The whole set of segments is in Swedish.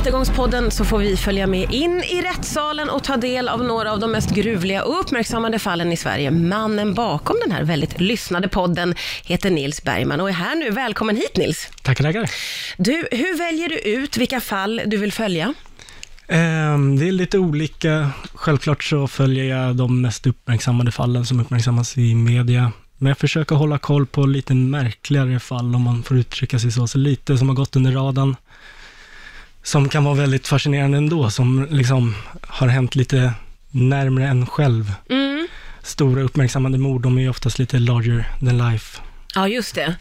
Rättegångspodden så får vi följa med in i rättssalen och ta del av några av de mest gruvliga och uppmärksammade fallen i Sverige. Mannen bakom den här väldigt lyssnade podden heter Nils Bergman och är här nu. Välkommen hit Nils. Tackar, tackar. Du, hur väljer du ut vilka fall du vill följa? Ehm, Det är lite olika. Självklart så följer jag de mest uppmärksammade fallen som uppmärksammas i media. Men jag försöker hålla koll på lite märkligare fall, om man får uttrycka sig så. Så lite som har gått under radarn, som kan vara väldigt fascinerande ändå, som liksom har hänt lite närmare en själv. Mm. Stora uppmärksammade mord, de är ju oftast lite larger than life. Ja, just det.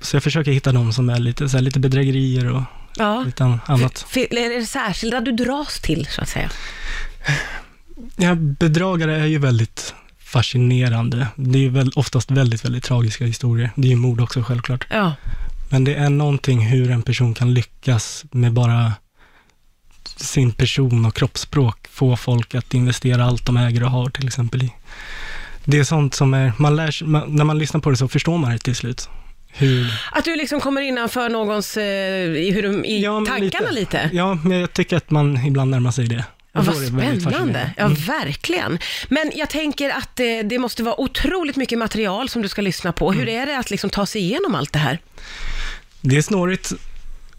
Så jag försöker hitta de som är lite, så här, lite bedrägerier och Ja. lite annat. F- Är det särskilda du dras till, så att säga? Ja, bedragare är ju väldigt fascinerande. Det är ju väl, oftast väldigt, väldigt tragiska historier. Det är ju mord också självklart. Ja. Men det är någonting hur en person kan lyckas med bara sin person och kroppsspråk få folk att investera allt de äger och har till exempel i. Det är sånt som är, man lär sig, man, när man lyssnar på det så förstår man det till slut. Hur, Att du liksom kommer innanför någons, eh, i, hur de, i Ja, tankarna lite? Ja, men jag tycker att man ibland närmar sig det. Ja, vad det spännande. Ja, Mm. verkligen. Men jag tänker att eh, det måste vara otroligt mycket material som du ska lyssna på. Hur Mm. är det att liksom ta sig igenom allt det här? Det är snårigt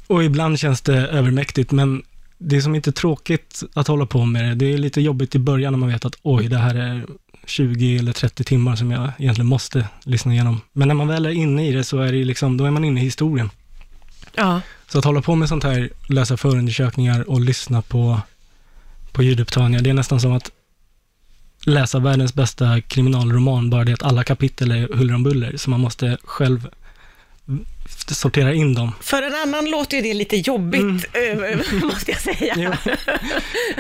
och ibland känns det övermäktigt, men det är som inte tråkigt att hålla på med det. Det är lite jobbigt i början när man vet att oj, det här är 20 eller 30 timmar som jag egentligen måste lyssna igenom. Men när man väl är inne i det så är det liksom, då är man inne i historien. Ja. Så att hålla på med sånt här, läsa förundersökningar och lyssna på, på ljudupptagningar, det är nästan som att läsa världens bästa kriminalroman, bara det att alla kapitel är huller om buller, så man måste själv sortera in dem. För en annan låter ju det lite jobbigt, eh, måste jag säga. Mm.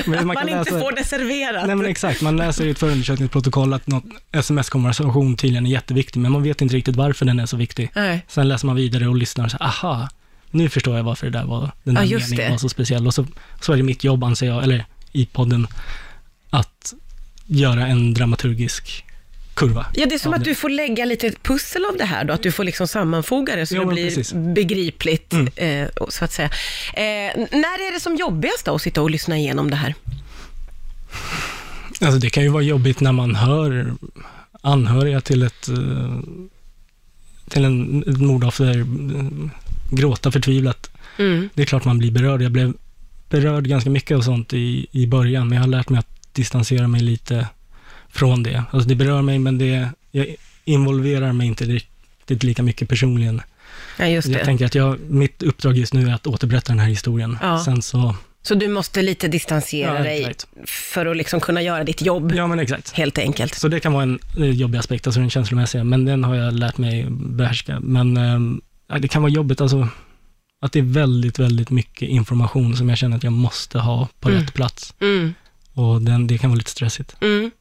Man, kan inte läsa- får det serverat. Nej men exakt, man läser i ett förundersökningsprotokoll att något sms-konversation tydligen är jätteviktig, men man vet inte riktigt varför den är så viktig. Nej. Sen läser man vidare och lyssnar och så aha, nu förstår jag varför det där var, den där Ja, meningen det. var så speciell. Och så, så är det mitt jobb, anser jag, eller i podden, att göra en dramaturgisk kurva. Ja, det är som att du får lägga lite pussel av det här då, att du får liksom sammanfoga det så Ja, det blir precis. Mm. begripligt, eh, och så att säga. Eh, när är det som jobbigast då att sitta och lyssna igenom det här? Alltså det kan ju vara jobbigt när man hör anhöriga till ett, eh, till en, ett mordoffer eh, gråta förtvivlat. Mm. Det är klart man blir berörd. Jag blev berörd ganska mycket av sånt i, i början, men jag har lärt mig att distansera mig lite från det. Alltså det berör mig, men det, jag involverar mig inte riktigt lika mycket personligen. Ja, just Jag det. tänker att jag, mitt uppdrag just nu är att återberätta den här historien. Ja. Sen så, Så du måste lite distansera Ja, dig för att liksom kunna göra ditt jobb, ja men exakt. helt enkelt. Så det kan vara en eh, jobbig aspekt, alltså den känslomässiga, men den har jag lärt mig behärska. Men ja, det kan vara jobbigt, alltså att det är väldigt, väldigt mycket information som jag känner att jag måste ha på Mm. rätt plats. Mm. Och den, det kan vara lite stressigt. Mm.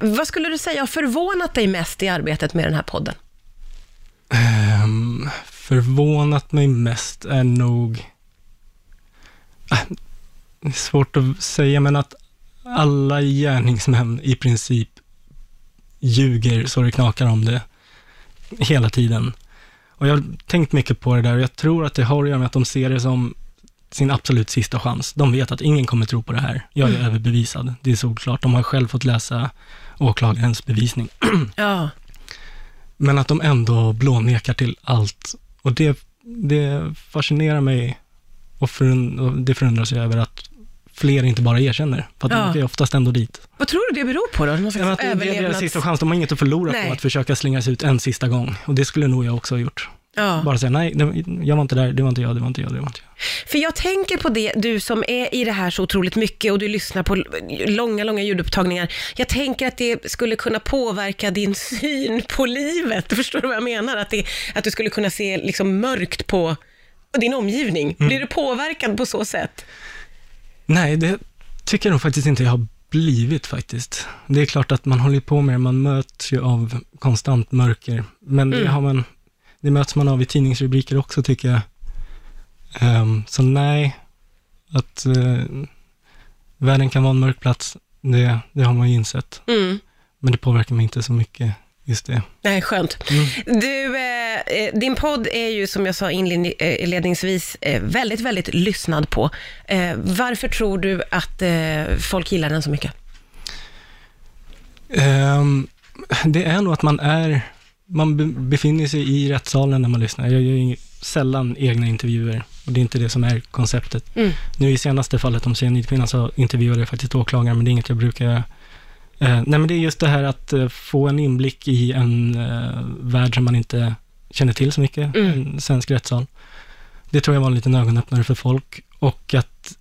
Vad skulle du säga har förvånat dig mest i arbetet med den här podden? Um, förvånat mig mest är nog... Är svårt att säga, men att alla gärningsmän i princip ljuger så det knakar om det hela tiden. Och jag har tänkt mycket på det där och jag tror att det har att göra med att de ser det som sin absolut sista chans. De vet att ingen kommer tro på det här. Jag är överbevisad. Det är solklart. De har själv fått läsa åklagarens bevisning. Ja. Men att de ändå blånekar till allt. Och det, det fascinerar mig och, förund, och det förundras jag över att fler inte bara erkänner. För att Ja. de åker ju oftast ändå dit. Vad tror du det beror på då? Någon Ja, slags att det, det är deras sista chans. De har inget att förlora Nej. på att försöka slinga sig ut en sista gång. Och det skulle nog jag också ha gjort. Ja. Bara säga, nej, det, jag var inte där, det var inte jag, det var inte jag, det var inte jag. För jag tänker på det, du som är i det här så otroligt mycket och du lyssnar på långa, långa ljudupptagningar. Jag tänker att det skulle kunna påverka din syn på livet. Förstår du vad jag menar? Att, det, att du skulle kunna se liksom mörkt på din omgivning. Mm. Blir du påverkad på så sätt? Nej, det tycker jag nog faktiskt inte jag har blivit faktiskt. Det är klart att man håller på med det, man möts ju av konstant mörker. Men det, Mm. har man, det möts man av i tidningsrubriker också tycker jag. Ehm, så nej, att eh, världen kan vara en mörk plats, det, det har man ju insett. Mm. Men det påverkar mig inte så mycket just det. Nej, skönt. Du, eh, eh, din podd är ju som jag sa inledningsvis eh, väldigt, väldigt lyssnad på. Eh, varför tror du att eh, folk gillar den så mycket? Ehm, det är nog att man är, man be- befinner sig i rättssalen när man lyssnar. Jag gör ju sällan egna intervjuer och det är inte det som är konceptet. Mm. Nu i senaste fallet om cyanidkvinnan så intervjuade jag faktiskt åklagaren, men det är inget jag brukar göra. Eh, nej, men det är just det här att eh, få en inblick i en eh, värld som man inte känner till så mycket, Mm. en svensk rättssal. Det tror jag var en liten ögonöppnare för folk och att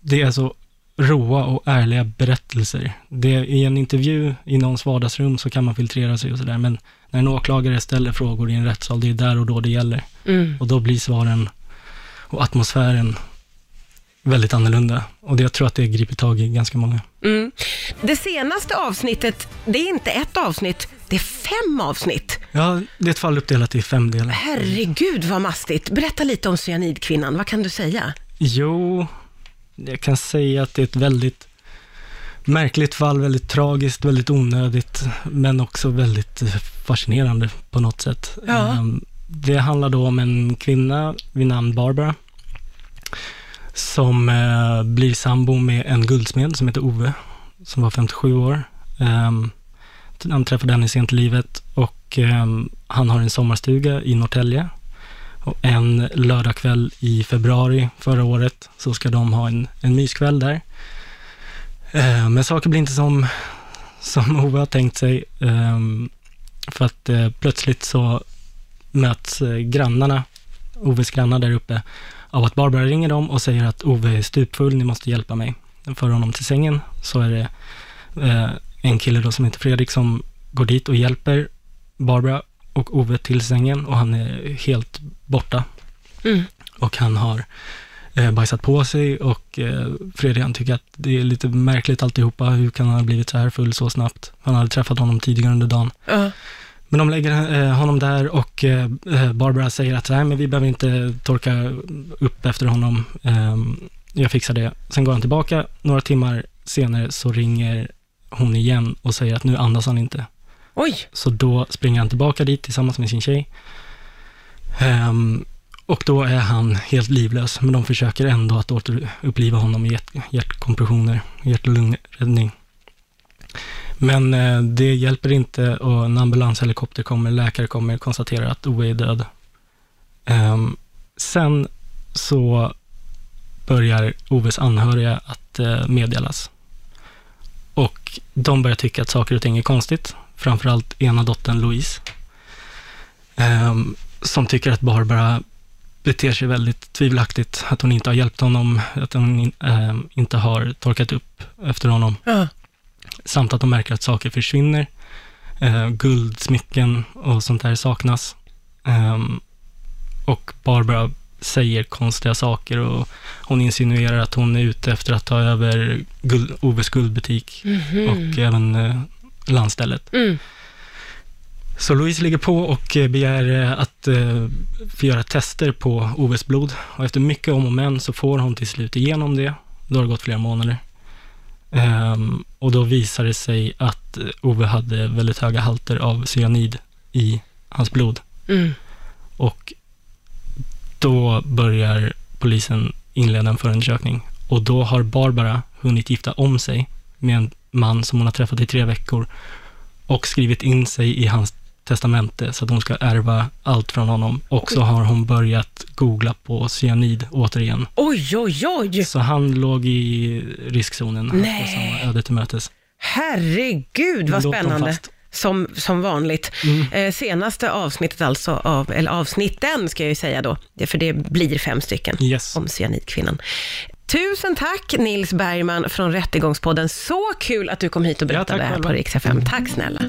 det är så råa och ärliga berättelser. Det, I en intervju i någons vardagsrum så kan man filtrera sig och sådär, men när en åklagare ställer frågor i en rättssal, det är där och då det gäller. Mm. Och då blir svaren och atmosfären väldigt annorlunda. Och det, jag tror att det griper tag i ganska många. Mm. Det senaste avsnittet, det är inte ett avsnitt, det är fem avsnitt. Ja, det är ett fall uppdelat i fem delar. Herregud vad mastigt. Berätta lite om cyanidkvinnan, vad kan du säga? Jo, jag kan säga att det är ett väldigt märkligt fall, väldigt tragiskt, väldigt onödigt, men också väldigt eh, fascinerande på något sätt. Ja. Ehm, Det handlar då om en kvinna vid namn Barbara, som eh, blir sambo med en guldsmed som heter Ove, som var 57 år. Um, han träffade henne sent i livet och ehm, han har en sommarstuga i Norrtälje. En lördagkväll i februari förra året så ska de ha en, en myskväll där. Eh, men saker blir inte som, som Ove har tänkt sig. Eh, för att eh, plötsligt så möts eh, grannarna, Oves grannar där uppe, av att Barbara ringer dem och säger att Ove är stupfull, ni måste hjälpa mig. För honom till sängen, så är det eh, en kille då som heter Fredrik som går dit och hjälper Barbara och Ove till sängen och han är helt borta. Mm. Och han har eh, bajsat på sig och eh, Fredrik han tycker att det är lite märkligt alltihopa. Hur kan han ha blivit så här full så snabbt? Han hade träffat honom tidigare under dagen. Ja. Men de lägger eh, honom där och eh, eh, Barbara säger att Nej, men vi behöver inte torka upp efter honom. Ehm, jag fixar det. Sen går han tillbaka. Några timmar senare så ringer hon igen och säger att nu andas han inte. Oj, Så då springer han tillbaka dit tillsammans med sin tjej. Um, och då är han helt livlös, men de försöker ändå att återuppliva honom med hjärt hjärtkompressioner, hjärt och lungräddning. Men eh, det hjälper inte och en ambulanshelikopter kommer, läkare kommer, och konstaterar att Ove är död. Um, sen så börjar Oves anhöriga att eh, meddelas. Och de börjar tycka att saker och ting är konstigt. Framförallt ena dottern Louise. ehm, som tycker att Barbara beter sig väldigt tvivelaktigt. Att hon inte har hjälpt honom, att hon ehm, inte har torkat upp efter honom. ja. Samt att de märker att saker försvinner. Eh, guldsmycken och sånt där saknas. Ehm, och Barbara säger konstiga saker och hon insinuerar att hon är ute efter att ta över guld, Oves guldbutik Mhm. och även eh, landstället. Mm. Så Louise ligger på och eh, begär eh, att eh, få göra tester på Oves blod. Och efter mycket om och men så får hon till slut igenom det. Då har det gått flera månader. Ehm, och då visar det sig att Ove hade väldigt höga halter av cyanid i hans blod. Mm. Och då börjar polisen inleda en förundersökning. Och då har Barbara hunnit gifta om sig med en man som hon har träffat i tre veckor och skrivit in sig i hans testamente så att hon ska ärva allt från honom. Och så har hon börjat googla på cyanid återigen. Oj, oj, oj. Så han låg i riskzonen Nej. och samma öde till mötes. Herregud vad spännande. Som, som vanligt. Eh, senaste avsnittet alltså, av, eller avsnitten ska jag ju säga då, för det blir fem stycken Yes. om cyanidkvinnan. Tusen tack Nils Bergman från Rättegångspodden. Så kul att du kom hit och Ja, berättade tack här på. Rix FM. Tack snälla.